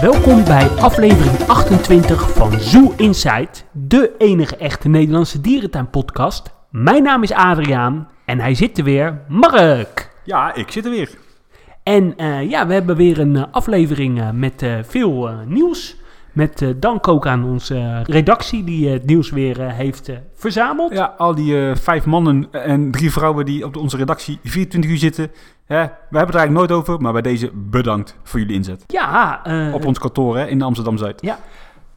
Welkom bij aflevering 28 van Zoo Insight, de enige echte Nederlandse dierentuinpodcast. Mijn naam is Adriaan en hij zit er weer, Mark. Ja, ik zit er weer. En eh, ja, we hebben weer een eh, aflevering eh, met veel nieuws. Met dank ook aan onze redactie die het nieuws weer heeft verzameld. Ja, al die vijf mannen en drie vrouwen die op onze redactie 24 uur zitten. We hebben het eigenlijk nooit over, maar bij deze bedankt voor jullie inzet. Ja, eh, Op ons kantoor hè, in Amsterdam-Zuid.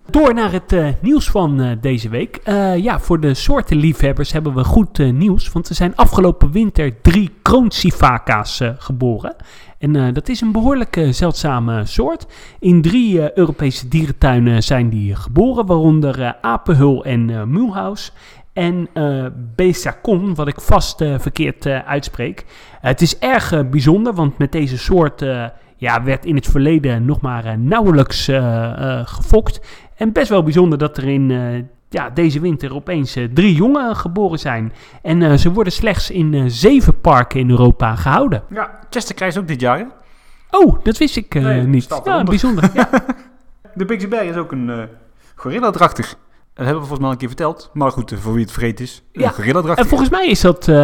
Door naar het eh, nieuws van eh, deze week. Ja, voor de soortenliefhebbers hebben we goed nieuws. Want er zijn afgelopen winter drie kroonsivaka's geboren. En dat is een behoorlijk eh, zeldzame soort. In drie Europese dierentuinen zijn die geboren. Waaronder Apenhul en Mulhouse. En eh Besacon, wat ik vast eh, verkeerd eh, uitspreek. het is erg bijzonder, want met deze soort... ja, werd in het verleden nog maar nauwelijks gefokt. En best wel bijzonder dat er in ja, deze winter opeens drie jongen geboren zijn. En ze worden slechts in zeven parken in Europa gehouden. Ja, Chester krijgt ook dit jaar. Hè? Oh, dat wist ik Nee, niet. Ja, bijzonder. Ja. De Berg is ook een eh Dat hebben we volgens mij al een keer verteld. Maar goed, eh, voor wie het vergeten is. Een Ja, gorilla En volgens mij is dat eh,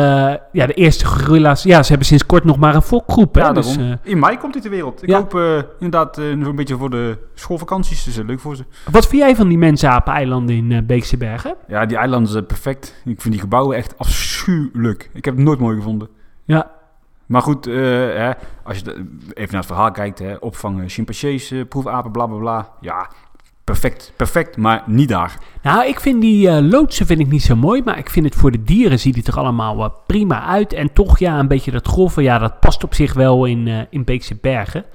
ja, de eerste gorilla's. Ja, ze hebben sinds kort nog maar een fokgroep. Hè? Ja, dus, eh, In mei komt hij ter wereld. Ik ja. hoop inderdaad een beetje voor de schoolvakanties. Dus leuk voor ze. wat vind jij van die mensapen-eilanden in Beekse Bergen? Ja, die eilanden zijn perfect. Ik vind die gebouwen echt afschuwelijk. Ik heb het nooit mooi gevonden. Ja, Maar goed, hè, als je de- even naar het verhaal kijkt, hè, opvangen chimpansees, proefapen, bla bla bla. Ja, perfect, perfect, maar niet daar. Nou, ik vind die eh, loodsen vind ik niet zo mooi, maar ik vind het voor de dieren ziet het er allemaal eh, prima uit. En toch ja, een beetje dat grove, ja, dat past op zich wel in, eh, in Beekse Bergen.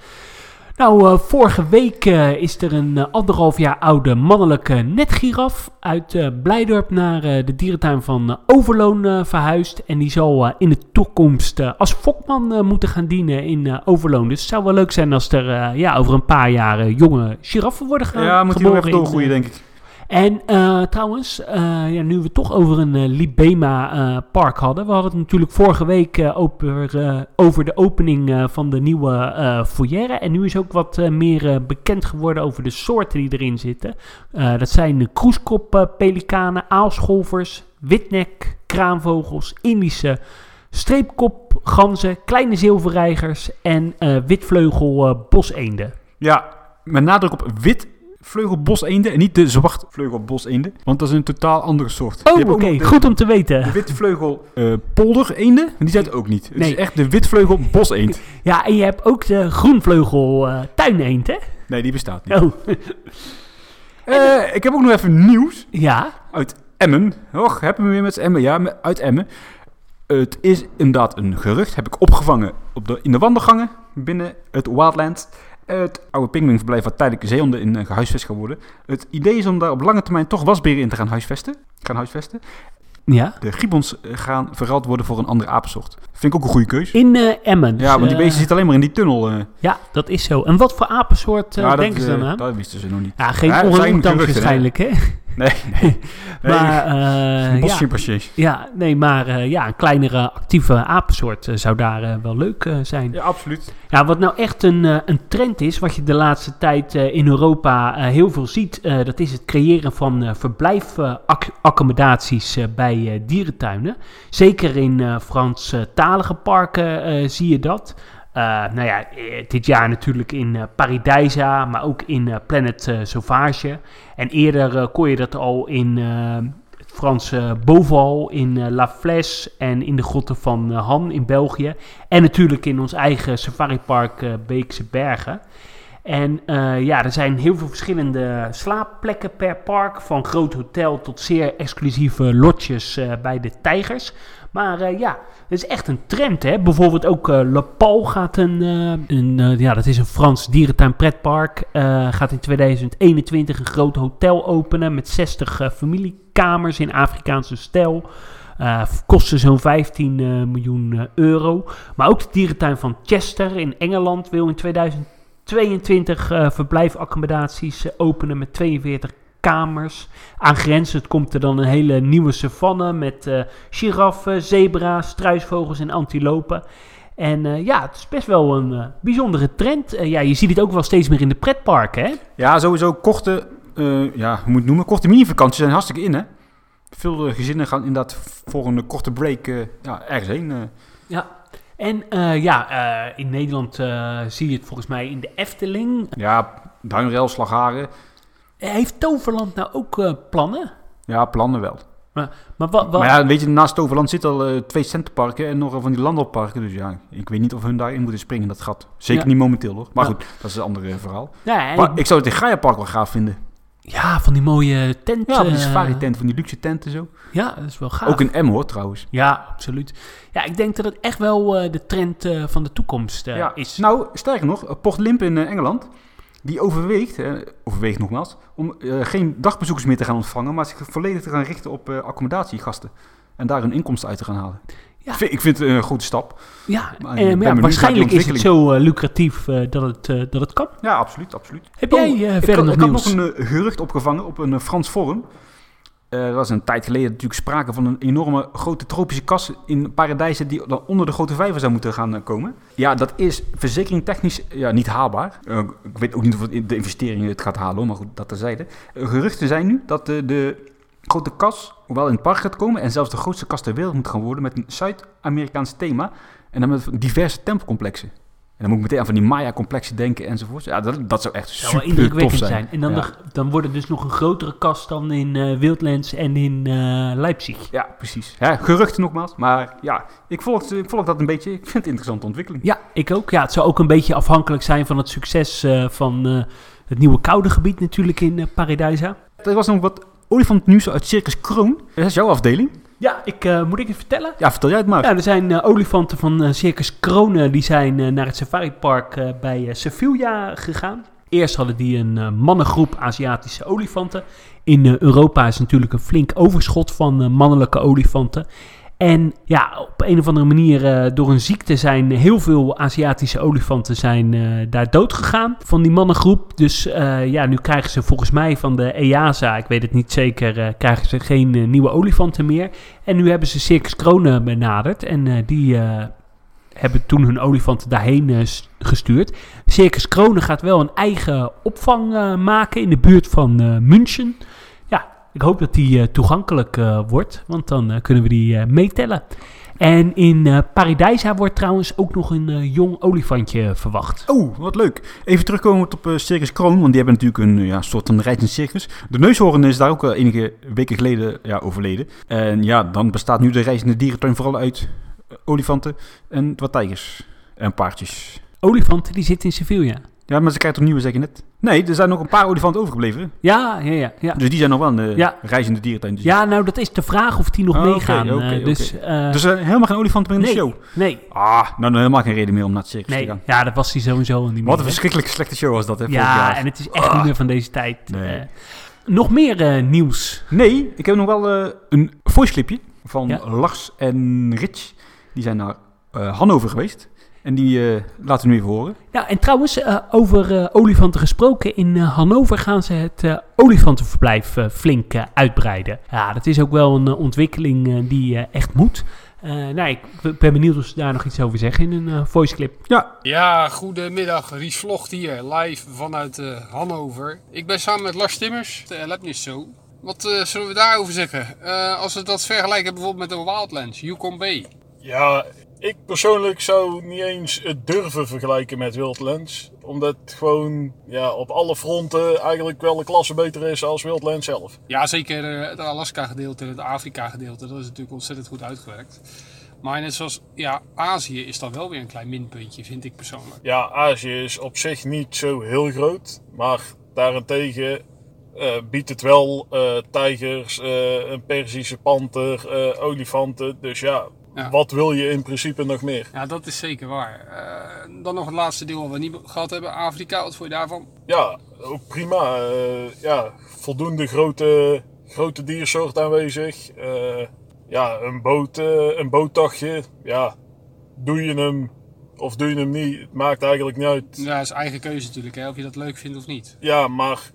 Nou, eh, vorige week eh, is er een eh, anderhalf jaar oude mannelijke netgiraf uit Blijdorp naar de dierentuin van Overloon verhuisd. En die zal in de toekomst als fokman moeten gaan dienen in Overloon. Dus het zou wel leuk zijn als er ja, over een paar jaar jonge giraffen worden ge- ja, moet hij nog geboren even doorgroeien, denk ik. En eh, trouwens, eh, ja, nu we het toch over een eh, Libema park hadden. We hadden het natuurlijk vorige week over, over de opening van de nieuwe eh foyer. En nu is ook wat meer bekend geworden over de soorten die erin zitten. Dat zijn de kroeskop-pelikanen, aalscholvers, witnek, kraanvogels, Indische streepkopganzen, kleine zilverreigers en witvleugel boseenden. Ja, met nadruk op wit vleugelboseenden en niet de zwart vleugelboseenden, want dat is een totaal andere soort. Oh, oké, goed om te weten. De witvleugel eh poldereenden, en die zijn het ook niet. Het Nee. is echt de witvleugel boseend. Ja, en je hebt ook de groenvleugel eh tuineend, hè? Nee, die bestaat niet. Oh, Eh, ik heb ook nog even nieuws. ja. uit Emmen. Och, hebben we weer met Emmen? Ja, uit Emmen. Het is inderdaad een gerucht. Heb ik opgevangen op de, in de wandelgangen binnen het Wildland. Het oude pinguïnverblijf waar tijdelijke zeehonden in eh, gehuisvest gaan worden. Het idee is om daar op lange termijn toch wasberen in te gaan huisvesten. Gaan huisvesten. Ja. De gibbons eh, gaan verruild worden voor een andere apensoort. Vind ik ook een goede keus. In eh, Emmen. Ja, want die Dus, beesten eh, zitten alleen maar in die tunnel. eh. Ja, dat is zo. En wat voor apensoort eh, Ja, dat, denken ze eh, dan aan? Dat wisten ze nog niet. Ja, geen Ja, waarschijnlijk, hè? Nee, nee. Maar, eh, ja, nee, maar eh, ja, een kleinere actieve apensoort eh, zou daar eh, wel leuk eh, zijn. Ja, absoluut. Ja, wat nou echt een, eh, een trend is, wat je de laatste tijd eh, in Europa eh, heel veel ziet, eh, dat is het creëren van eh verblijfaccommodaties eh, bij eh, dierentuinen. Zeker in eh Parken eh, zie je dat. Eh, nou ja, eh, dit jaar natuurlijk in Paradijsa, maar ook in Planet Sauvage. En eerder kon je dat al in het Franse Beauval, in La Flèche en in de grotten van Han in België. En natuurlijk in ons eigen safaripark Beekse Bergen. En ja, er zijn heel veel verschillende slaapplekken per park. Van groot hotel tot zeer exclusieve lodges bij de tijgers. Maar eh, ja, het is echt een trend. Hè? Bijvoorbeeld ook eh Le Pal gaat een, eh, een ja, dat is een Frans dierentuin pretpark. gaat in 2021 een groot hotel openen met 60 eh, familiekamers in Afrikaanse stijl. Kostte zo'n 15 eh, miljoen euro. Maar ook de dierentuin van Chester in Engeland wil in 2022 eh verblijfaccommodaties openen met 42 kamers. Aangrenzend komt er dan een hele nieuwe savanne met eh giraffen, zebra's, struisvogels en antilopen. En eh, ja, het is best wel een eh, bijzondere trend. Ja, je ziet het ook wel steeds meer in de pretparken, hè? Ja, sowieso korte, ja, hoe moet het noemen? Korte mini-vakanties zijn hartstikke in, hè? Veel gezinnen gaan inderdaad voor een korte break ja, ergens heen. Ja. En ja, in Nederland zie je het volgens mij in de Efteling. ja, Duinrail, Slagharen. Heeft Toverland nou ook eh, plannen? Ja, plannen wel. Maar wat... wat Maar ja, weet je, naast Toverland zitten al eh, twee centenparken en nog van die landbouwparken. Dus ja, ik weet niet of hun daarin moeten springen, dat gat. Zeker Ja. niet momenteel, hoor. Maar Ja. goed, dat is een ander eh, verhaal. ja, Maar ik- ik zou het in Gaia-park wel gaaf vinden. ja, van die mooie tent. Ja, van die eh, safari-tent, van die luxe tenten zo. Ja, dat is wel gaaf. Ook in M, hoor, trouwens. Ja, absoluut. Ja, ik denk dat het echt wel de trend van de toekomst ja. is. Nou, sterker nog, Port Limp in Engeland, die overweegt, eh, overweegt nogmaals, om eh, geen dagbezoekers meer te gaan ontvangen, maar zich volledig te gaan richten op eh, accommodatiegasten. En daar hun inkomsten uit te gaan halen. Ja. Ik vind- Ik vind het een grote stap. ja, Maar eh, ik ja, benieuwd waarschijnlijk is het zo lucratief dat, het, dat het kan. Ja, absoluut, absoluut. Heb Oh, jij ik verder nog ik nieuws? nog een gerucht opgevangen op een Frans forum. Eh, er was een tijd geleden natuurlijk sprake van een enorme grote tropische kas in Paradijzen die dan onder de grote vijver zou moeten gaan eh, komen. Ja, dat is verzekeringtechnisch ja, niet haalbaar. Eh, ik weet ook niet of de investering het gaat halen, maar goed, dat terzijde. Geruchten zijn nu dat eh, de grote kas wel in het park gaat komen en zelfs de grootste kas ter wereld moet gaan worden met een Zuid-Amerikaans thema en dan met diverse tempelcomplexen. En dan moet ik meteen aan van die Maya-complexen denken enzovoort. Ja, dat, dat zou echt super tof indrukwekkend zijn. zijn. En dan, ja. de- dan wordt het dus nog een grotere kast dan in eh, Wildlands en in eh, Leipzig. Ja, precies. Ja, geruchten nogmaals. Maar ja, ik volg, ik volg dat een beetje. Ik vind het een interessante ontwikkeling. Ja, ik ook. Ja, het zou ook een beetje afhankelijk zijn van het succes eh, van het nieuwe koude gebied natuurlijk in Paradijsa. Er was nog wat olifantnieuws uit Circus Kroon. Dat is jouw afdeling. Ja, ik, eh, moet ik het vertellen? Ja, vertel jij het maar. Ja, er zijn eh, olifanten van eh, Circus Kronen, die zijn naar het safaripark bij Sevilla gegaan. Eerst hadden die een mannengroep Aziatische olifanten. In Europa is natuurlijk een flink overschot van mannelijke olifanten. En ja, op een of andere manier eh, door een ziekte zijn heel veel Aziatische olifanten zijn, eh, daar dood gegaan van die mannengroep. Dus eh, ja, nu krijgen ze volgens mij van de EASA, ik weet het niet zeker, krijgen ze geen nieuwe olifanten meer. En nu hebben ze Circus Kronen benaderd en die hebben toen hun olifanten daarheen gestuurd. Circus Kronen gaat wel een eigen opvang maken in de buurt van München. Ik hoop dat die eh, toegankelijk eh, wordt, want dan eh, kunnen we die meetellen. En in eh Paradijsa wordt trouwens ook nog een jong olifantje verwacht. Oh, wat leuk. Even terugkomen op Circus Kroon, want die hebben natuurlijk een ja, soort van rijdend circus. De neushoorn is daar ook al enige weken geleden ja, overleden. En ja, dan bestaat nu de reizende dierentuin vooral uit olifanten en wat tijgers en paardjes. Olifanten die zitten in Sevilla. Ja, maar ze krijgen toch nieuwe, zeg je net? Nee, er zijn nog een paar olifanten overgebleven. Ja, ja, ja. ja. Dus die zijn nog wel in de Ja. reizende dierentuin. Dus, Ja, nou dat is de vraag of die nog Oh, meegaan. eh, dus, eh, Dus er zijn helemaal geen olifanten meer in de nee, show. nee, Ah, nou dan helemaal geen reden meer om naar het circus te nee. gaan. Ja, dat was hij sowieso niet meer. Wat een verschrikkelijk slechte show was dat, hè, Ja, en het is echt niet meer van deze tijd. Nee. Eh, nog meer eh, nieuws. Nee, ik heb nog wel eh, een voice clipje van Ja. Lars en Rich. Die zijn naar eh, Hannover geweest. En die eh, laten we nu even horen. Ja, en trouwens, eh, over eh, olifanten gesproken. In Hannover gaan ze het eh, olifantenverblijf flink eh, uitbreiden. Ja, dat is ook wel een ontwikkeling die eh, echt moet. Eh, nou, ik ben benieuwd of ze daar nog iets over zeggen in een eh voice clip. Ja, Ja, goedemiddag. Ries Vlocht hier, live vanuit eh, Hannover. Ik ben samen met Lars Timmers, de Erlebnis Show. Wat eh, zullen we daarover zeggen? Eh, als we dat vergelijken bijvoorbeeld met de Wildlands, Yukon Bay. Ja, ik persoonlijk zou niet eens het durven vergelijken met Wildlands. Omdat het gewoon ja, op alle fronten eigenlijk wel een klasse beter is als Wildlands zelf. Ja, zeker eh, het Alaska-gedeelte en het Afrika-gedeelte, dat is natuurlijk ontzettend goed uitgewerkt. Maar net zoals ja, Azië is dan wel weer een klein minpuntje, vind ik persoonlijk. Ja, Azië is op zich niet zo heel groot. Maar daarentegen eh, biedt het wel eh, tijgers, een Perzische panter, olifanten. Dus ja, Ja. wat wil je in principe nog meer? Ja, dat is zeker waar. Eh, dan nog het laatste deel wat we niet gehad hebben, Afrika. Wat vond je daarvan? Ja, ook prima. Eh, ja, voldoende grote, grote diersoort aanwezig. Eh, ja, een, boot, een. Ja, doe je hem of doe je hem niet? Het maakt eigenlijk niet uit. Ja, dat is eigen keuze natuurlijk, hè, of je dat leuk vindt of niet. Ja, maar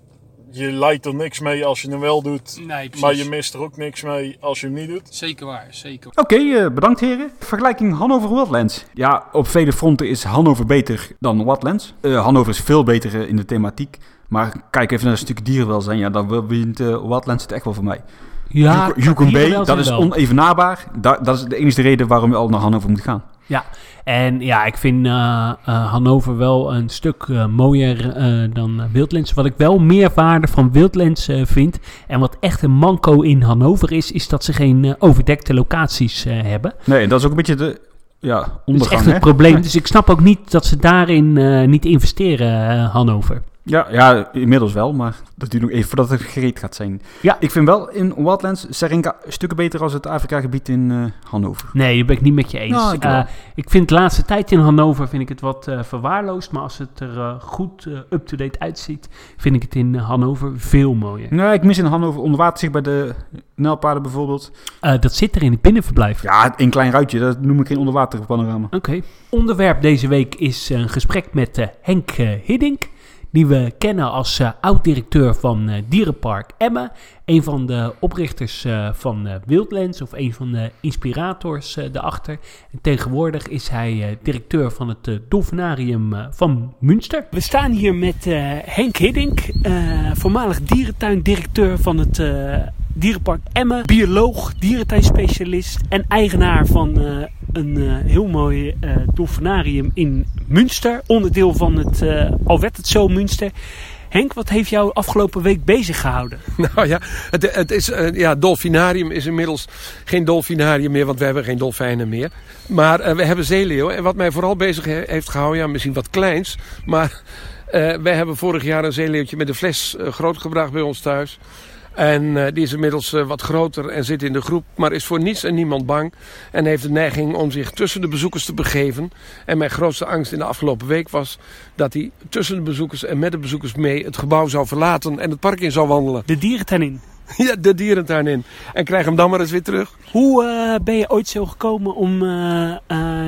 je leidt er niks mee als je hem wel doet. Nee, precies. Maar je mist er ook niks mee als je hem niet doet. Zeker waar, zeker. Oké, eh, bedankt heren. Vergelijking Hannover-Wildlands. Ja, op vele fronten is Hannover beter dan Wildlands. Eh Hannover is veel beter eh, in de thematiek. Maar kijk even naar een stuk dierenwelzijn. Ja, dan wint uh, Wildlands het echt wel voor mij. Ja, Yukon Bay, dat is onevenaarbaar. Da dat is de enige reden waarom je al naar Hannover moet gaan. Ja, en ja, ik vind eh, Hannover wel een stuk eh, mooier dan uh, Wildlands. Wat ik wel meer waarde van Wildlands vind, en wat echt een manco in Hannover is, is dat ze geen overdekte locaties hebben. Nee, dat is ook een beetje de ja, Dat is ondergang. echt hè? het probleem. Dus ik snap ook niet dat ze daarin niet investeren, Hannover. Ja, ja, inmiddels wel, maar dat duurt nog even voordat het gereed gaat zijn. Ja. Ik vind wel in Wildlands Seringa stukken beter als het Afrika-gebied in eh, Hannover. Nee, dat ben ik niet met je eens. Nou, ik Eh, ik vind de laatste tijd in Hannover vind ik het wat eh, verwaarloosd. Maar als het er goed up-to-date uitziet, vind ik het in Hannover veel mooier. Nee, ik mis in Hannover onderwaterzicht bij de Nijlpaarden bijvoorbeeld. Dat zit er in het binnenverblijf. Ja, een klein ruitje, dat noem ik geen onderwaterpanorama. Oké. Onderwerp deze week is een gesprek met Henk Hiddink. Die we kennen als eh, oud-directeur van eh, Dierenpark Emmen. Een van de oprichters eh, van Wildlands. Of een van de inspirators daarachter. En tegenwoordig is hij directeur van het Dolfinarium van Münster. We staan hier met Henk Hiddink. voormalig dierentuindirecteur van het Dierenpark Emmen. Bioloog, dierentuinspecialist en eigenaar van eh, een eh, heel mooi eh dolfinarium in Münster. Onderdeel van het, al werd het zo Münster. Henk, wat heeft jou afgelopen week bezig gehouden? Nou ja, het, het is, ja, dolfinarium is inmiddels geen dolfinarium meer, want we hebben geen dolfijnen meer. Maar we hebben zeeleeuwen. En wat mij vooral bezig he- heeft gehouden, ja, misschien wat kleins. Maar wij hebben vorig jaar een zeeleeuwtje met een fles grootgebracht bij ons thuis. En eh, die is inmiddels eh, wat groter en zit in de groep, maar is voor niets en niemand bang. En heeft de neiging om zich tussen de bezoekers te begeven. En mijn grootste angst in de afgelopen week was dat hij tussen de bezoekers en met de bezoekers mee het gebouw zou verlaten en het park in zou wandelen. De dierentuin in. Ja, de dierentuin in. En krijg hem dan maar eens weer terug. Hoe eh, ben je ooit zo gekomen om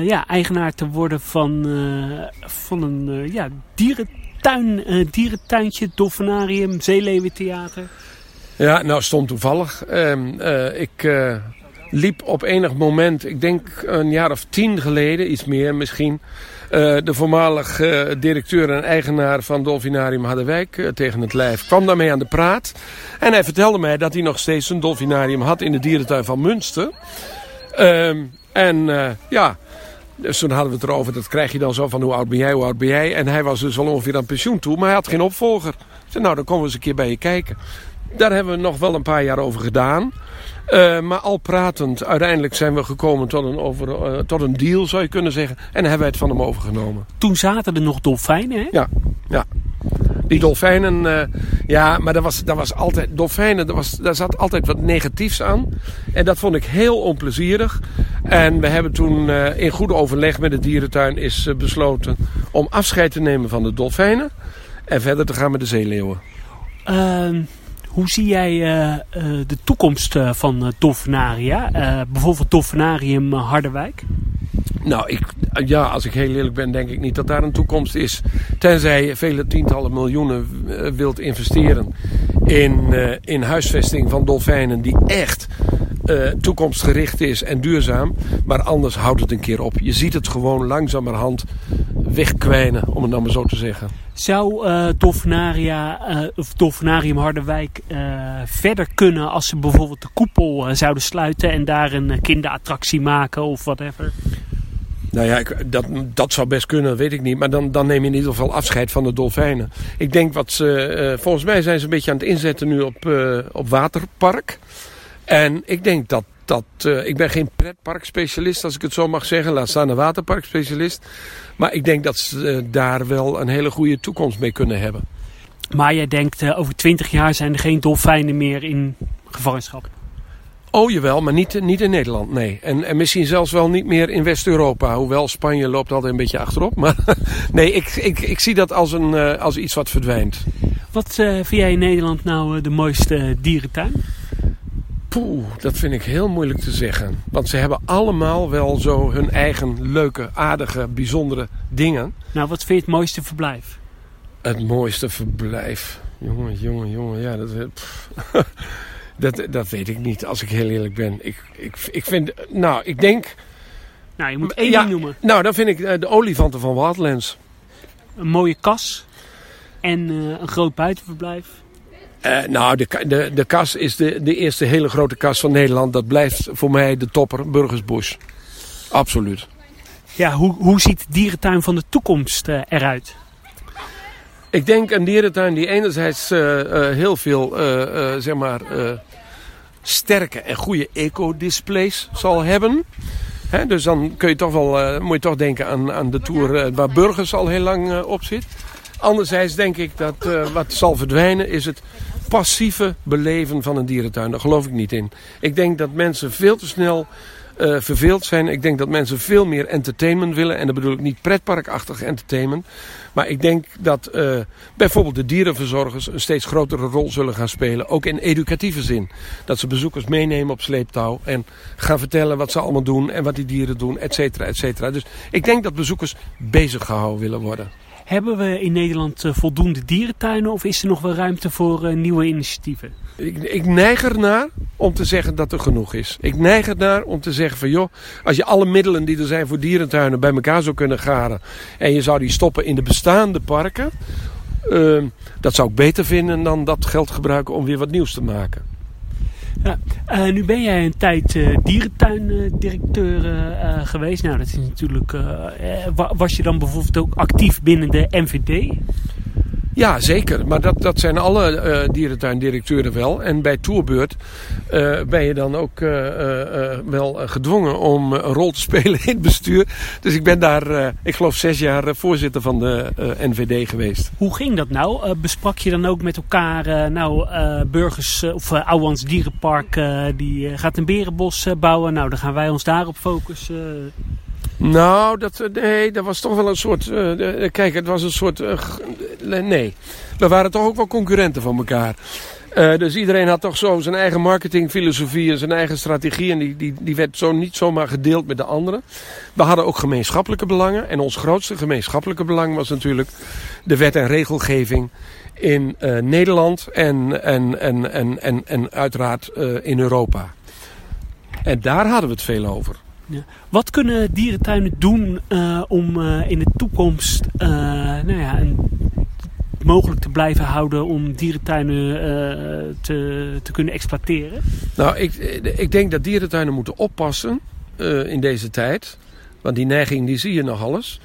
ja, eigenaar te worden van, van een ja, dierentuin, dierentuintje, dolfinarium, zeeleeuwentheater? Ja, nou stond toevallig. Ehm, eh, ik eh, liep op enig moment, ik denk een jaar of tien geleden, iets meer misschien... eh, de voormalig directeur en eigenaar van Dolfinarium Harderwijk tegen het lijf. Kwam daarmee aan de praat. En hij vertelde mij dat hij nog steeds een dolfinarium had in de dierentuin van Münster. Ehm, en ja, dus toen hadden we het erover, dat krijg je dan zo van hoe oud ben jij, hoe oud ben jij. En hij was dus al ongeveer aan pensioen toe, maar hij had geen opvolger. Ik zei, nou dan komen we eens een keer bij je kijken. Daar hebben we nog wel een paar jaar over gedaan. Eh, maar al pratend, uiteindelijk zijn we gekomen tot een, over, eh, tot een deal, zou je kunnen zeggen. En hebben wij het van hem overgenomen. Toen zaten er nog dolfijnen, hè? Ja, ja. Die dolfijnen, eh, ja, maar dat was, dat was altijd, dolfijnen, daar, was, daar zat altijd wat negatiefs aan. En dat vond ik heel onplezierig. En we hebben toen in goed overleg met de dierentuin is besloten om afscheid te nemen van de dolfijnen. En verder te gaan met de zeeleeuwen. Ehm, hoe zie jij eh, eh, de toekomst eh, van dolfinaria? Bijvoorbeeld dolfinarium Harderwijk? Nou, ik, ja, als ik heel eerlijk ben, denk ik niet dat daar een toekomst is. Tenzij vele tientallen miljoenen wilt investeren in, in huisvesting van dolfijnen die echt toekomstgericht is en duurzaam. Maar anders houdt het een keer op. Je ziet het gewoon langzamerhand wegkwijnen, om het nou maar zo te zeggen. Zou dolfinaria, eh, of dolfinarium Harderwijk eh, verder kunnen als ze bijvoorbeeld de koepel zouden sluiten en daar een kinderattractie maken of whatever? Nou ja, ik, dat, dat zou best kunnen, weet ik niet. Maar dan, dan neem je in ieder geval afscheid van de dolfijnen. Ik denk wat ze. volgens mij zijn ze een beetje aan het inzetten nu op, op waterpark. En ik denk dat. Dat eh, ik ben geen pretparkspecialist, als ik het zo mag zeggen. Laat staan een waterparkspecialist. Maar ik denk dat ze eh, daar wel een hele goede toekomst mee kunnen hebben. Maar jij denkt eh, over twintig jaar zijn er geen dolfijnen meer in gevangenschap. Oh jawel, maar niet, niet in Nederland, nee. En, en misschien zelfs wel niet meer in West-Europa. Hoewel Spanje loopt altijd een beetje achterop. Maar nee, ik, ik, ik zie dat als, een, als iets wat verdwijnt. Wat vind jij in Nederland nou de mooiste dierentuin? Poeh, dat vind ik heel moeilijk te zeggen. Want ze hebben allemaal wel zo hun eigen leuke, aardige, bijzondere dingen. Nou, wat vind je het mooiste verblijf? Het mooiste verblijf. Jongen, jongen, jongen. Ja, dat, pff, dat, dat weet ik niet, als ik heel eerlijk ben. Ik, ik, ik vind, nou, ik denk... Nou, je moet één Ja, ding noemen. Nou, dan vind ik eh, de olifanten van Wildlands. Een mooie kas en eh, een groot buitenverblijf. Eh, nou, de, de, de kas is de, de eerste hele grote kas van Nederland. Dat blijft voor mij de topper, Burgersbush. Absoluut. Ja, hoe, hoe ziet de dierentuin van de toekomst eh, eruit? Ik denk een dierentuin die enerzijds eh, heel veel, zeg maar, sterke en goede eco-displays zal hebben. Hè, dus dan kun je toch wel, moet je toch denken aan, aan de tour waar Burgers al heel lang op zit. Anderzijds denk ik dat wat zal verdwijnen is het passieve beleven van een dierentuin. Daar geloof ik niet in. Ik denk dat mensen veel te snel eh, verveeld zijn. Ik denk dat mensen veel meer entertainment willen. En dat bedoel ik niet pretparkachtig entertainment. Maar ik denk dat eh, bijvoorbeeld de dierenverzorgers een steeds grotere rol zullen gaan spelen. Ook in educatieve zin. Dat ze bezoekers meenemen op sleeptouw. En gaan vertellen wat ze allemaal doen. En wat die dieren doen, et cetera, et cetera. Dus ik denk dat bezoekers bezig gehouden willen worden. Hebben we in Nederland eh, voldoende dierentuinen of is er nog wel ruimte voor eh, nieuwe initiatieven? Ik, ik neig ernaar om te zeggen dat er genoeg is. Ik neig ernaar om te zeggen van joh, als je alle middelen die er zijn voor dierentuinen bij elkaar zou kunnen garen. En je zou die stoppen in de bestaande parken. ehm, dat zou ik beter vinden dan dat geld gebruiken om weer wat nieuws te maken. Ja, eh, nu ben jij een tijd eh dierentuindirecteur eh, geweest. Nou, dat is natuurlijk. wa- was je dan bijvoorbeeld ook actief binnen de MVD? Ja, zeker. Maar dat, dat zijn alle eh dierentuindirecteuren wel. En bij Tourbeurt eh, ben je dan ook eh, wel gedwongen om een rol te spelen in het bestuur. Dus ik ben daar, ik geloof, zes jaar voorzitter van de NVD geweest. Hoe ging dat nou? Besprak je dan ook met elkaar, nou, burgers of uh, Ouwans Dierenpark, die gaat een berenbos bouwen. Nou, dan gaan wij ons daarop focussen. Nou, dat, eh, nee, dat was toch wel een soort. eh, kijk, het was een soort. eh, nee, we waren toch ook wel concurrenten van elkaar. Dus iedereen had toch zo zijn eigen marketingfilosofie en zijn eigen strategie. En die, die, die werd zo niet zomaar gedeeld met de anderen. We hadden ook gemeenschappelijke belangen. En ons grootste gemeenschappelijke belang was natuurlijk de wet en regelgeving in Nederland en, en, en, en, en, en uiteraard in Europa. En daar hadden we het veel over. Wat kunnen dierentuinen doen eh, om eh, in de toekomst eh, nou ja, mogelijk te blijven houden om dierentuinen te, te kunnen exploiteren? Nou, ik, ik denk dat dierentuinen moeten oppassen in deze tijd. Want die neiging die zie je nog alles.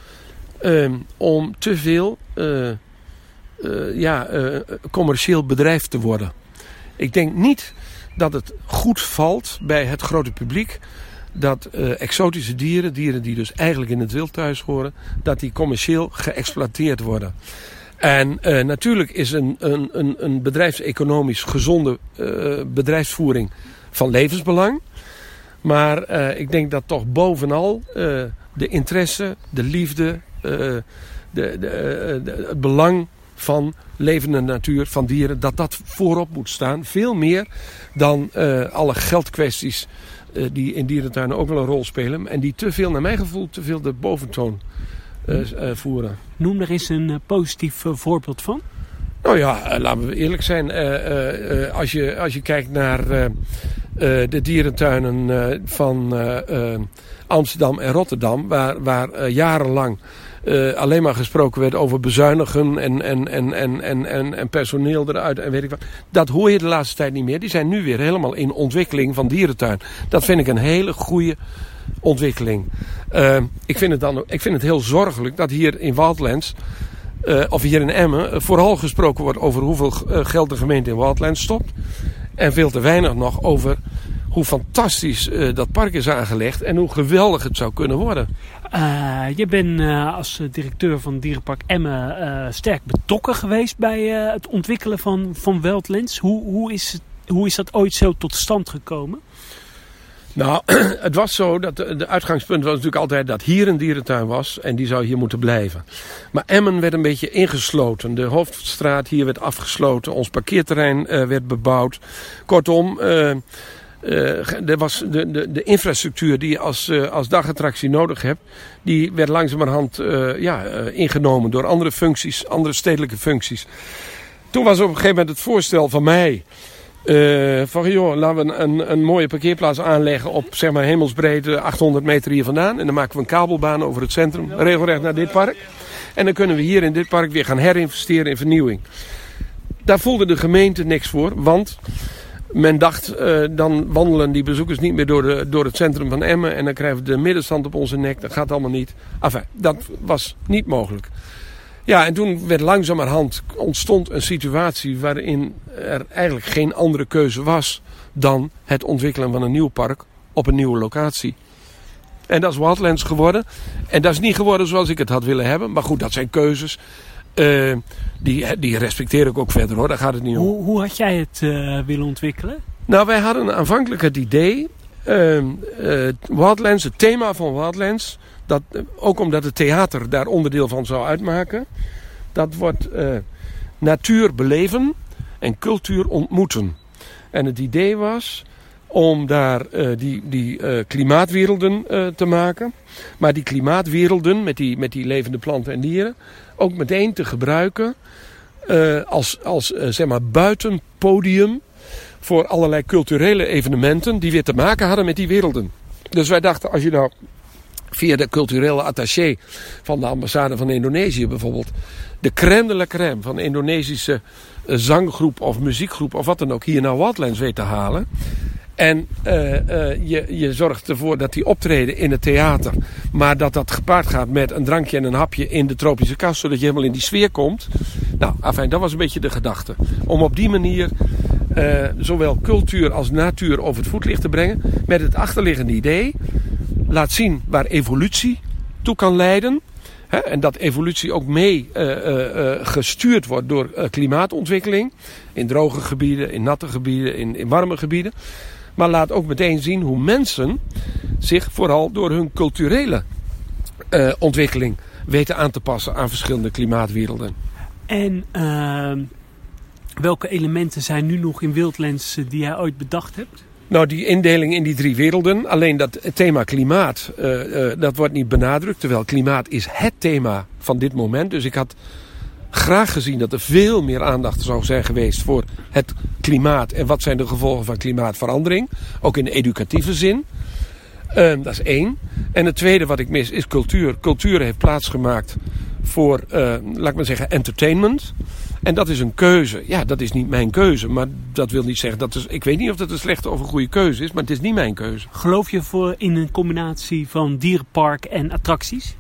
ehm, om te veel ja, commercieel bedrijf te worden. Ik denk niet dat het goed valt bij het grote publiek dat eh, exotische dieren, dieren die dus eigenlijk in het wild thuis horen, dat die commercieel geëxploiteerd worden. En eh, natuurlijk is een, een, een, een bedrijfseconomisch gezonde eh, bedrijfsvoering van levensbelang. Maar ik denk dat toch bovenal de interesse, de liefde, de, de, het belang van levende natuur, van dieren, dat dat voorop moet staan. Veel meer dan alle geldkwesties die in dierentuinen ook wel een rol spelen. En die te veel, naar mijn gevoel, te veel de boventoon eh, eh, voeren. Noem er eens een eh, positief eh, voorbeeld van. Nou ja, eh, laten we eerlijk zijn. Eh, eh, eh, als, je, als je kijkt naar eh, eh, de dierentuinen eh, van eh, eh, Amsterdam en Rotterdam, waar, waar eh, jarenlang eh, alleen maar gesproken werd over bezuinigen en, en, en, en, en, en, personeel eruit en weet ik wat. Dat hoor je de laatste tijd niet meer. Die zijn nu weer helemaal in ontwikkeling van dierentuin. Dat vind ik een hele goede ontwikkeling. Eh, ik, vind het dan, ik vind het heel zorgelijk dat hier in Wildlands eh, of hier in Emmen, vooral gesproken wordt over hoeveel geld de gemeente in Wildlands stopt. En veel te weinig nog over hoe fantastisch dat park is aangelegd en hoe geweldig het zou kunnen worden. Eh, je bent eh, als eh, directeur van Dierenpark Emmen sterk betrokken geweest bij het ontwikkelen van, van Wildlands. Hoe, hoe, is, hoe is dat ooit zo tot stand gekomen? Nou, het was zo dat de, de uitgangspunt was natuurlijk altijd dat hier een dierentuin was en die zou hier moeten blijven. Maar Emmen werd een beetje ingesloten. De hoofdstraat hier werd afgesloten, ons parkeerterrein werd bebouwd. Kortom, eh, er was de, de, de infrastructuur die je als, eh, als dagattractie nodig hebt, die werd langzamerhand eh, ja, ingenomen door andere functies, andere stedelijke functies. toen was op een gegeven moment het voorstel van mij. van joh, laten we een, een mooie parkeerplaats aanleggen op zeg maar hemelsbreedte 800 meter hier vandaan. En dan maken we een kabelbaan over het centrum, regelrecht naar dit park. En dan kunnen we hier in dit park weer gaan herinvesteren in vernieuwing. Daar voelde de gemeente niks voor, want men dacht, eh, dan wandelen die bezoekers niet meer door, de, door het centrum van Emmen. En dan krijgen we de middenstand op onze nek. Dat gaat allemaal niet. Enfin, dat was niet mogelijk. Ja, en toen werd langzamerhand ontstond een situatie waarin er eigenlijk geen andere keuze was dan het ontwikkelen van een nieuw park op een nieuwe locatie. En dat is Wildlands geworden. En dat is niet geworden zoals ik het had willen hebben. Maar goed, dat zijn keuzes. Eh, die, die respecteer ik ook verder hoor, daar gaat het niet om. Hoe, hoe had jij het eh, willen ontwikkelen? Nou, wij hadden aanvankelijk het idee, Wildlands, het thema van Wildlands, dat, ook omdat het theater daar onderdeel van zou uitmaken, dat wordt natuur beleven en cultuur ontmoeten. En het idee was om daar die, die klimaatwerelden te maken, maar die klimaatwerelden met die, met die levende planten en dieren ook meteen te gebruiken eh, als, als eh, zeg maar buitenpodium voor allerlei culturele evenementen die weer te maken hadden met die werelden. Dus wij dachten, als je nou via de culturele attaché van de ambassade van Indonesië bijvoorbeeld, de crème de la crème van de Indonesische eh, zanggroep of muziekgroep of wat dan ook hier naar Wildlands weet te halen. En eh, eh, je, je zorgt ervoor dat die optreden in het theater, maar dat dat gepaard gaat met een drankje en een hapje in de tropische kast, zodat je helemaal in die sfeer komt. Nou, afijn, dat was een beetje de gedachte. Om op die manier eh, zowel cultuur als natuur over het voetlicht te brengen, met het achterliggende idee, laat zien waar evolutie toe kan leiden. En dat evolutie ook mee gestuurd wordt door klimaatontwikkeling. In droge gebieden, in natte gebieden, in warme gebieden. Maar laat ook meteen zien hoe mensen zich vooral door hun culturele eh, ontwikkeling weten aan te passen aan verschillende klimaatwerelden. En ehm, welke elementen zijn nu nog in Wildlands eh, die jij ooit bedacht hebt? Nou, die indeling in die drie werelden. Alleen dat thema klimaat, eh, dat wordt niet benadrukt. Terwijl klimaat is het thema van dit moment. Dus ik had graag gezien dat er veel meer aandacht zou zijn geweest voor het klimaat. En wat zijn de gevolgen van klimaatverandering. Ook in de educatieve zin. Ehm, dat is één. En het tweede wat ik mis is cultuur. Cultuur heeft plaatsgemaakt voor, eh, laat ik maar zeggen, entertainment. En dat is een keuze. Ja, dat is niet mijn keuze. Maar dat wil niet zeggen dat is. Ik weet niet of dat een slechte of een goede keuze is, maar het is niet mijn keuze. Geloof je voor in een combinatie van dierenpark en attracties?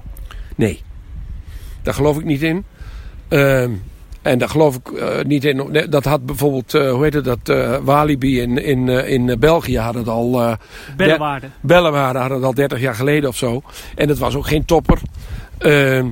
Nee. Daar geloof ik niet in. Ehm, en daar geloof ik eh, niet in. Dat had bijvoorbeeld, eh, hoe heet het, dat eh, Walibi in, in, eh, in België had het al. eh, Bellenwaarde. Bellenwaarde hadden het al 30 jaar geleden of zo. En dat was ook geen topper. Ehm,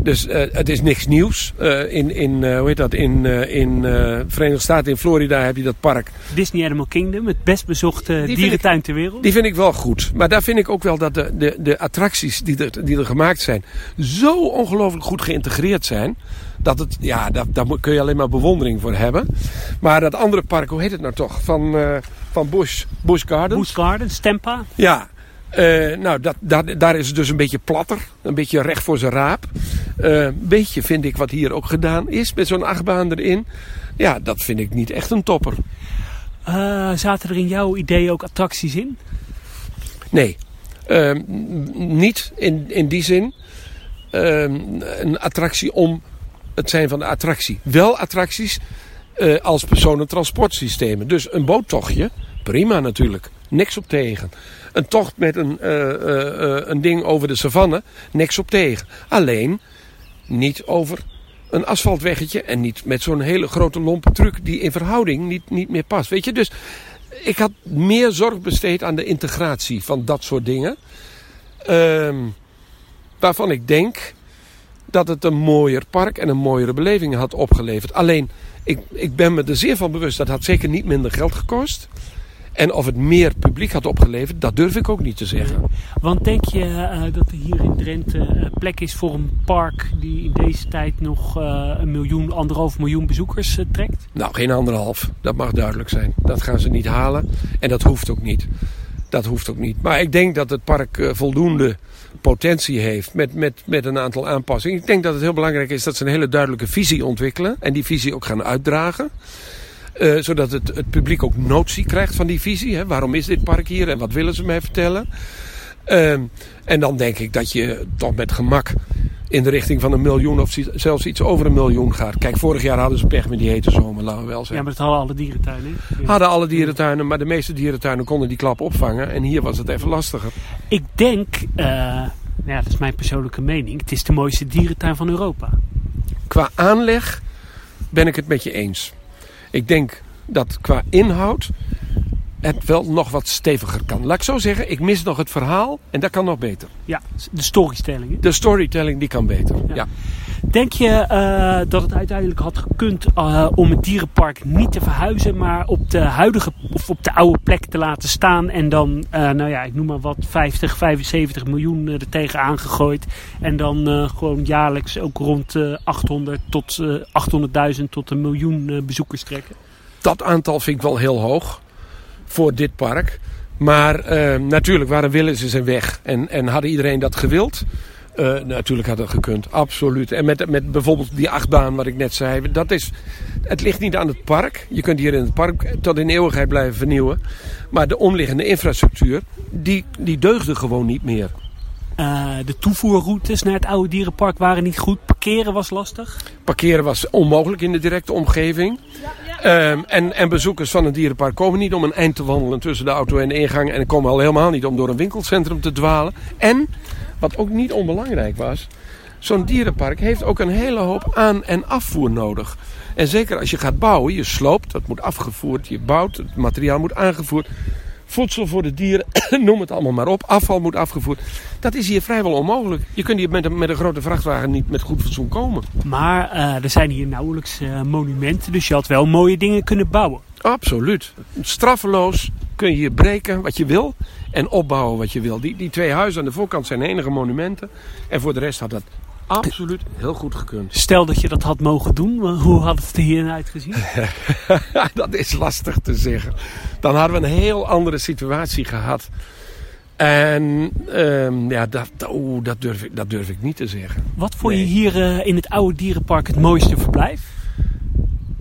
dus eh, het is niks nieuws. Eh, in, in, eh, hoe heet dat? In, eh, in eh, Verenigde Staten, in Florida, heb je dat park. Disney Animal Kingdom, het best bezochte dierentuin ter wereld. Die vind ik wel goed. Maar daar vind ik ook wel dat de, de, de attracties die er, die er gemaakt zijn, zo ongelooflijk goed geïntegreerd zijn. Dat het, ja, daar, daar kun je alleen maar bewondering voor hebben. Maar dat andere park, hoe heet het nou toch? Van, eh, van Busch, Busch Gardens. Busch Gardens, Tempa. Ja, eh, nou, dat, daar, daar is het dus een beetje platter. Een beetje recht voor zijn raap. Eh, Een beetje vind ik wat hier ook gedaan is. Met zo'n achtbaan erin. Ja, dat vind ik niet echt een topper. Zaten er in jouw idee ook attracties in? Nee, Ehm, niet in, in die zin. Ehm, een attractie om het zijn van de attractie. Wel attracties eh, als personentransportsystemen. Dus een boottochtje, prima natuurlijk. Niks op tegen. Een tocht met een, eh, eh, een ding over de savanne, niks op tegen. Alleen niet over een asfaltweggetje en niet met zo'n hele grote lompe truck die in verhouding niet, niet meer past. Weet je, dus ik had meer zorg besteed aan de integratie van dat soort dingen. Ehm, waarvan ik denk dat het een mooier park en een mooiere beleving had opgeleverd. Alleen, ik, ik ben me er zeer van bewust, dat had zeker niet minder geld gekost. En of het meer publiek had opgeleverd, dat durf ik ook niet te zeggen. Want denk je eh, dat er hier in Drenthe eh, plek is voor een park die in deze tijd nog eh, een miljoen, anderhalf miljoen bezoekers trekt? Nou, geen anderhalf. Dat mag duidelijk zijn. Dat gaan ze niet halen. En dat hoeft ook niet. Dat hoeft ook niet. Maar ik denk dat het park eh, voldoende potentie heeft met, met, met een aantal aanpassingen. Ik denk dat het heel belangrijk is dat ze een hele duidelijke visie ontwikkelen. En die visie ook gaan uitdragen. Eh, zodat het, het publiek ook notie krijgt van die visie. Hè. Waarom is dit park hier en wat willen ze mij vertellen? Ehm, en dan denk ik dat je toch met gemak in de richting van een miljoen of zelfs iets over een miljoen gaat. Kijk, vorig jaar hadden ze pech met die hete zomer, laten we wel Ja, zeggen. maar dat hadden alle dierentuinen. Ja. Hadden alle dierentuinen, maar de meeste dierentuinen konden die klap opvangen. En hier was het even lastiger. Ik denk, eh, nou ja, dat is mijn persoonlijke mening, het is de mooiste dierentuin van Europa. Qua aanleg ben ik het met je eens. Ik denk dat qua inhoud het wel nog wat steviger kan. Laat ik zo zeggen, ik mis nog het verhaal en dat kan nog beter. Ja, de storytelling. De storytelling die kan beter. Ja. Ja. Denk je eh, dat het uiteindelijk had gekund eh, om het dierenpark niet te verhuizen, maar op de huidige of op de oude plek te laten staan en dan, eh, nou ja, ik noem maar wat, 50, 75 miljoen er tegen aangegooid en dan gewoon jaarlijks ook rond eh 800 tot eh 800.000 tot een miljoen bezoekers trekken? Dat aantal vind ik wel heel hoog voor dit park. Maar eh, natuurlijk waren willen ze zijn weg. En, en hadden iedereen dat gewild? Eh, natuurlijk had dat gekund, absoluut. En met, met bijvoorbeeld die achtbaan wat ik net zei. Dat is, het ligt niet aan het park. Je kunt hier in het park tot in eeuwigheid blijven vernieuwen. Maar de omliggende infrastructuur, die, die deugde gewoon niet meer. Eh, de toevoerroutes naar het oude dierenpark waren niet goed. Parkeren was lastig. Parkeren was onmogelijk in de directe omgeving. Ehm, en, en bezoekers van een dierenpark komen niet om een eind te wandelen tussen de auto en de ingang. En komen al helemaal niet om door een winkelcentrum te dwalen. En, wat ook niet onbelangrijk was, zo'n dierenpark heeft ook een hele hoop aan- en afvoer nodig. En zeker als je gaat bouwen, je sloopt, dat moet afgevoerd, je bouwt, het materiaal moet aangevoerd. Voedsel voor de dieren, noem het allemaal maar op. Afval moet afgevoerd. Dat is hier vrijwel onmogelijk. Je kunt hier met een, met een grote vrachtwagen niet met goed fatsoen komen. Maar eh, er zijn hier nauwelijks eh, monumenten, dus je had wel mooie dingen kunnen bouwen. Absoluut. Straffeloos kun je hier breken wat je wil en opbouwen wat je wil. Die, die twee huizen aan de voorkant zijn de enige monumenten. En voor de rest had dat absoluut heel goed gekund. Stel dat je dat had mogen doen, hoe had het er hier uitgezien? dat is lastig te zeggen. Dan hadden we een heel andere situatie gehad. En ehm, ja, dat, oeh, dat, durf ik, dat durf ik niet te zeggen. Wat vond je hier eh, in het oude dierenpark het mooiste verblijf?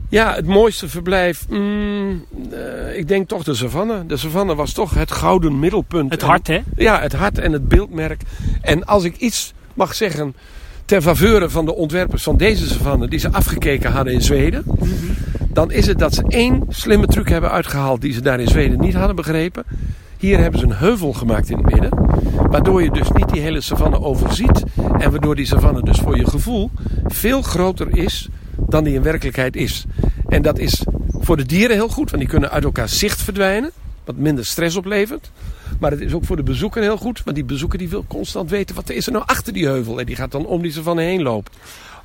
Ja, het mooiste verblijf. mm, eh, ik denk toch de savanne. De savanne was toch het gouden middelpunt. Het En- hart, hè? Ja, het hart en het beeldmerk. En als ik iets mag zeggen ter faveur van de ontwerpers van deze savanne, die ze afgekeken hadden in Zweden, dan is het dat ze één slimme truc hebben uitgehaald die ze daar in Zweden niet hadden begrepen. Hier hebben ze een heuvel gemaakt in het midden, waardoor je dus niet die hele savanne overziet en waardoor die savanne dus voor je gevoel veel groter is dan die in werkelijkheid is. En dat is voor de dieren heel goed, want die kunnen uit elkaar zicht verdwijnen, wat minder stress oplevert. Maar het is ook voor de bezoeker heel goed. Want die bezoeker die wil constant weten wat er is er nou achter die heuvel. En die gaat dan om die savanne heen lopen.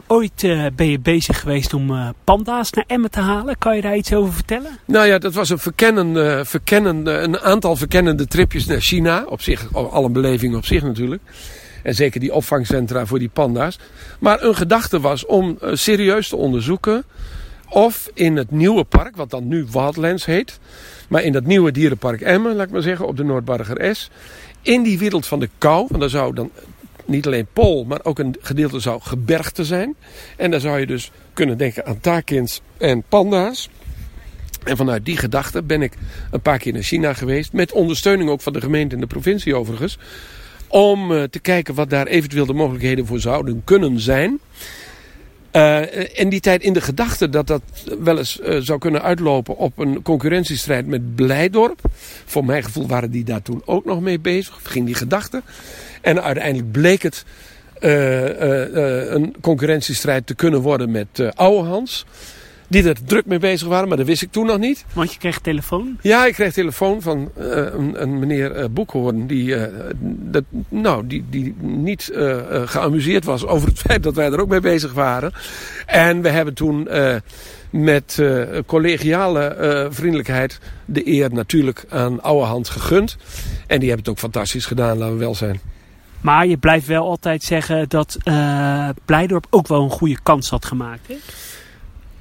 Ooit eh, ben je bezig geweest om eh, panda's naar Emmen te halen. Kan je daar iets over vertellen? Nou ja, dat was een, verkennende, verkennende, een aantal verkennende tripjes naar China. Op zich, al een beleving op zich natuurlijk. En zeker die opvangcentra voor die panda's. Maar een gedachte was om eh, serieus te onderzoeken of in het nieuwe park, wat dan nu Wildlands heet. Maar in dat nieuwe dierenpark Emmen, laat ik maar zeggen, op de Noordbarger S. In die wereld van de kou, want daar zou dan niet alleen pool, maar ook een gedeelte zou gebergte zijn. En daar zou je dus kunnen denken aan takins en panda's. En vanuit die gedachte ben ik een paar keer naar China geweest. Met ondersteuning ook van de gemeente en de provincie overigens. Om eh, te kijken wat daar eventueel de mogelijkheden voor zouden kunnen zijn. Eh, in die tijd in de gedachte dat dat wel eens eh, zou kunnen uitlopen op een concurrentiestrijd met Blijdorp. Voor mijn gevoel waren die daar toen ook nog mee bezig. Ging die gedachte. En uiteindelijk bleek het eh, een concurrentiestrijd te kunnen worden met eh Oude Hans. Die er druk mee bezig waren, maar dat wist ik toen nog niet. Want je kreeg telefoon. Ja, ik kreeg telefoon van eh, een, een meneer eh, Boekhoorn. Die, eh, dat, nou, die, die niet geamuseerd was over het feit dat wij er ook mee bezig waren. En we hebben toen met collegiale vriendelijkheid de eer natuurlijk aan Oude Hans gegund. En die hebben het ook fantastisch gedaan, laten we wel zijn. Maar je blijft wel altijd zeggen dat Blijdorp ook wel een goede kans had gemaakt. Hè?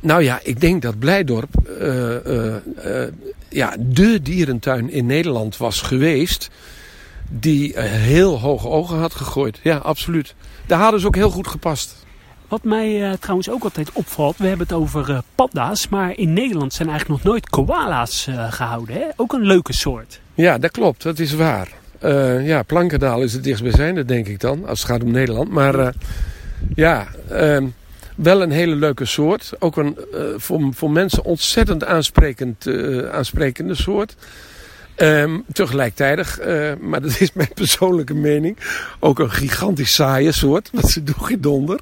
Nou ja, ik denk dat Blijdorp uh, uh, ja, de dierentuin in Nederland was geweest. Die heel hoge ogen had gegooid. Ja, absoluut. Daar hadden ze ook heel goed gepast. Wat mij uh, trouwens ook altijd opvalt, we hebben het over uh, panda's, maar in Nederland zijn eigenlijk nog nooit koala's uh, gehouden. Hè? Ook een leuke soort. Ja, dat klopt, dat is waar. ja, Plankendaal is het dichtstbijzijnde, denk ik dan, als het gaat om Nederland. Maar ja, ehm, wel een hele leuke soort. Ook een voor, voor mensen ontzettend aansprekend, aansprekende soort. Um, tegelijkertijd, uh, maar dat is mijn persoonlijke mening, ook een gigantisch saaie soort. Want ze doen geen donder.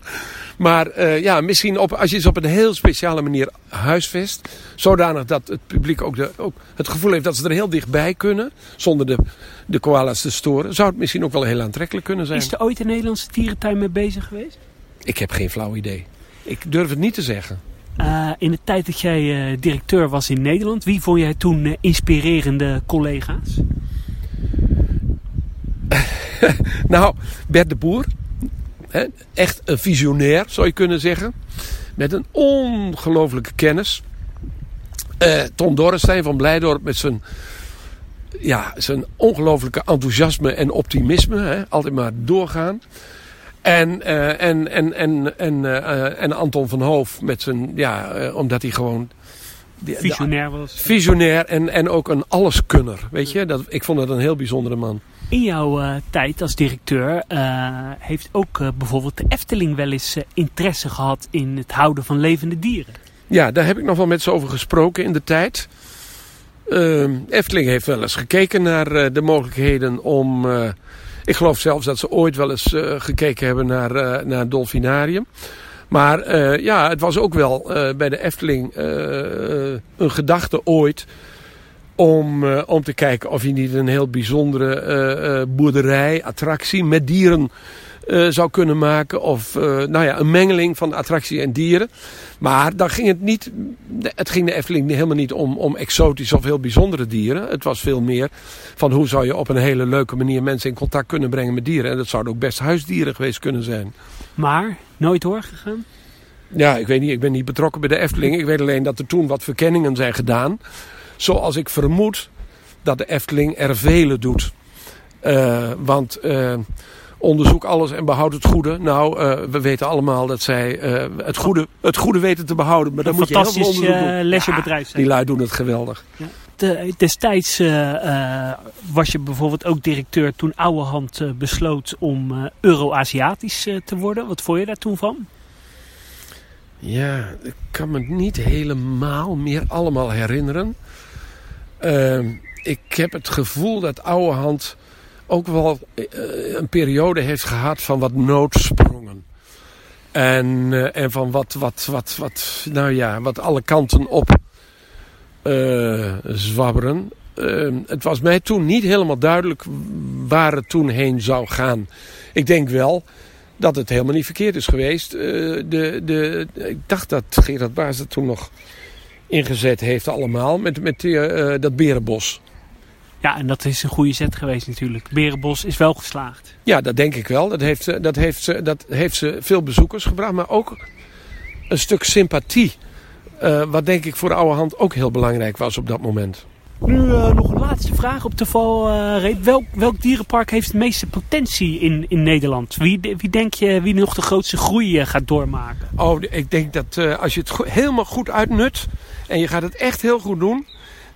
Maar ja, misschien op, als je ze op een heel speciale manier huisvest. Zodanig dat het publiek ook, de, ook het gevoel heeft dat ze er heel dichtbij kunnen. Zonder de, de koala's te storen. Zou het misschien ook wel heel aantrekkelijk kunnen zijn. Is er ooit een Nederlandse dierentuin mee bezig geweest? Ik heb geen flauw idee. Ik durf het niet te zeggen. Uh, in de tijd dat jij uh, directeur was in Nederland, wie vond jij toen uh, inspirerende collega's? nou, Bert de Boer. Hè, echt een visionair, zou je kunnen zeggen. Met een ongelooflijke kennis. Tom Dorrestein van Blijdorp met zijn, ja, zijn ongelooflijke enthousiasme en optimisme. Hè, altijd maar doorgaan. En, uh, en, en, en, en, uh, en Anton van Hoof met zijn, ja, omdat hij gewoon... Visionair was. Visionair en, en ook een alleskunner, weet je. Dat, ik vond dat een heel bijzondere man. In jouw tijd als directeur heeft ook bijvoorbeeld de Efteling wel eens interesse gehad in het houden van levende dieren. Ja, daar heb ik nog wel met ze over gesproken in de tijd. Ehm, Efteling heeft wel eens gekeken naar de mogelijkheden om ik geloof zelfs dat ze ooit wel eens uh, gekeken hebben naar, uh, naar het Dolfinarium. Maar uh, ja, het was ook wel bij de Efteling een gedachte ooit om, om te kijken of je niet een heel bijzondere boerderij, attractie met dieren uh, zou kunnen maken. Of uh, nou ja, een mengeling van attractie en dieren. Maar dan ging het niet. Het ging de Efteling helemaal niet om, om exotische of heel bijzondere dieren. Het was veel meer van hoe zou je op een hele leuke manier mensen in contact kunnen brengen met dieren. En dat zouden ook best huisdieren geweest kunnen zijn. Maar nooit doorgegaan? Ja, ik weet niet. Ik ben niet betrokken bij de Efteling. Ik weet alleen dat er toen wat verkenningen zijn gedaan. Zoals ik vermoed dat de Efteling er vele doet. Uh, want uh, onderzoek alles en behoud het goede. Nou, uh, we weten allemaal dat zij uh, het, goede, het goede weten te behouden. Maar dan moet je heel veel onderzoek doen. Uh, lesje bedrijf zijn. Die lui doen het geweldig. Ja. De, destijds was je bijvoorbeeld ook directeur toen Ouwehand besloot om Euro-Aziatisch te worden. Wat vond je daar toen van? Ja, ik kan me niet helemaal meer allemaal herinneren. Ehm, ik heb het gevoel dat Ouwehand ook wel uh, een periode heeft gehad van wat noodsprongen. En, uh, en van wat, wat, wat, wat, nou ja, wat alle kanten op uh, zwabberen. het was mij toen niet helemaal duidelijk waar het toen heen zou gaan. Ik denk wel dat het helemaal niet verkeerd is geweest. de, de, ik dacht dat Gerard Baas het toen nog ingezet heeft allemaal met, met dat berenbos. Ja, en dat is een goede zet geweest natuurlijk. Berenbos is wel geslaagd. Ja, dat denk ik wel. Dat heeft, dat heeft, dat heeft ze veel bezoekers gebracht, maar ook een stuk sympathie. Uh, wat denk ik voor de oude hand ook heel belangrijk was op dat moment. Nu uh, nog een laatste vraag op de valreep. Uh, welk, welk dierenpark heeft de meeste potentie in, in Nederland? Wie, wie denk je wie nog de grootste groei gaat doormaken? Oh, ik denk dat als je het go helemaal goed uitnut en je gaat het echt heel goed doen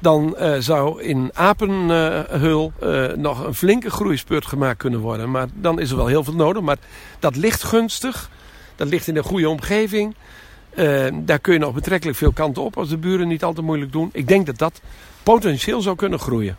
dan uh, zou in Apenheul uh, nog een flinke groeispurt gemaakt kunnen worden. Maar dan is er wel heel veel nodig. Maar dat ligt gunstig. Dat ligt in een goede omgeving. Uh, daar kun je nog betrekkelijk veel kanten op als de buren niet al te moeilijk doen. Ik denk dat dat potentieel zou kunnen groeien.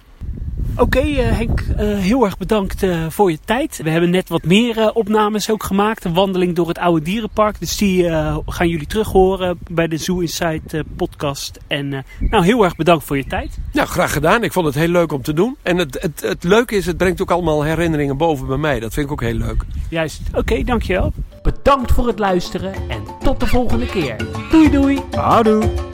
Oké okay, uh, Henk, uh, heel erg bedankt uh, voor je tijd. We hebben net wat meer opnames ook gemaakt. Een wandeling door het oude dierenpark. Dus die gaan jullie terug horen bij de Zoo Insight podcast. En nou, heel erg bedankt voor je tijd. Ja, graag gedaan. Ik vond het heel leuk om te doen. En het, het, het leuke is, het brengt ook allemaal herinneringen boven bij mij. Dat vind ik ook heel leuk. Juist. Oké, okay, dankjewel. Bedankt voor het luisteren en tot de volgende keer. Doei doei. Houdoe.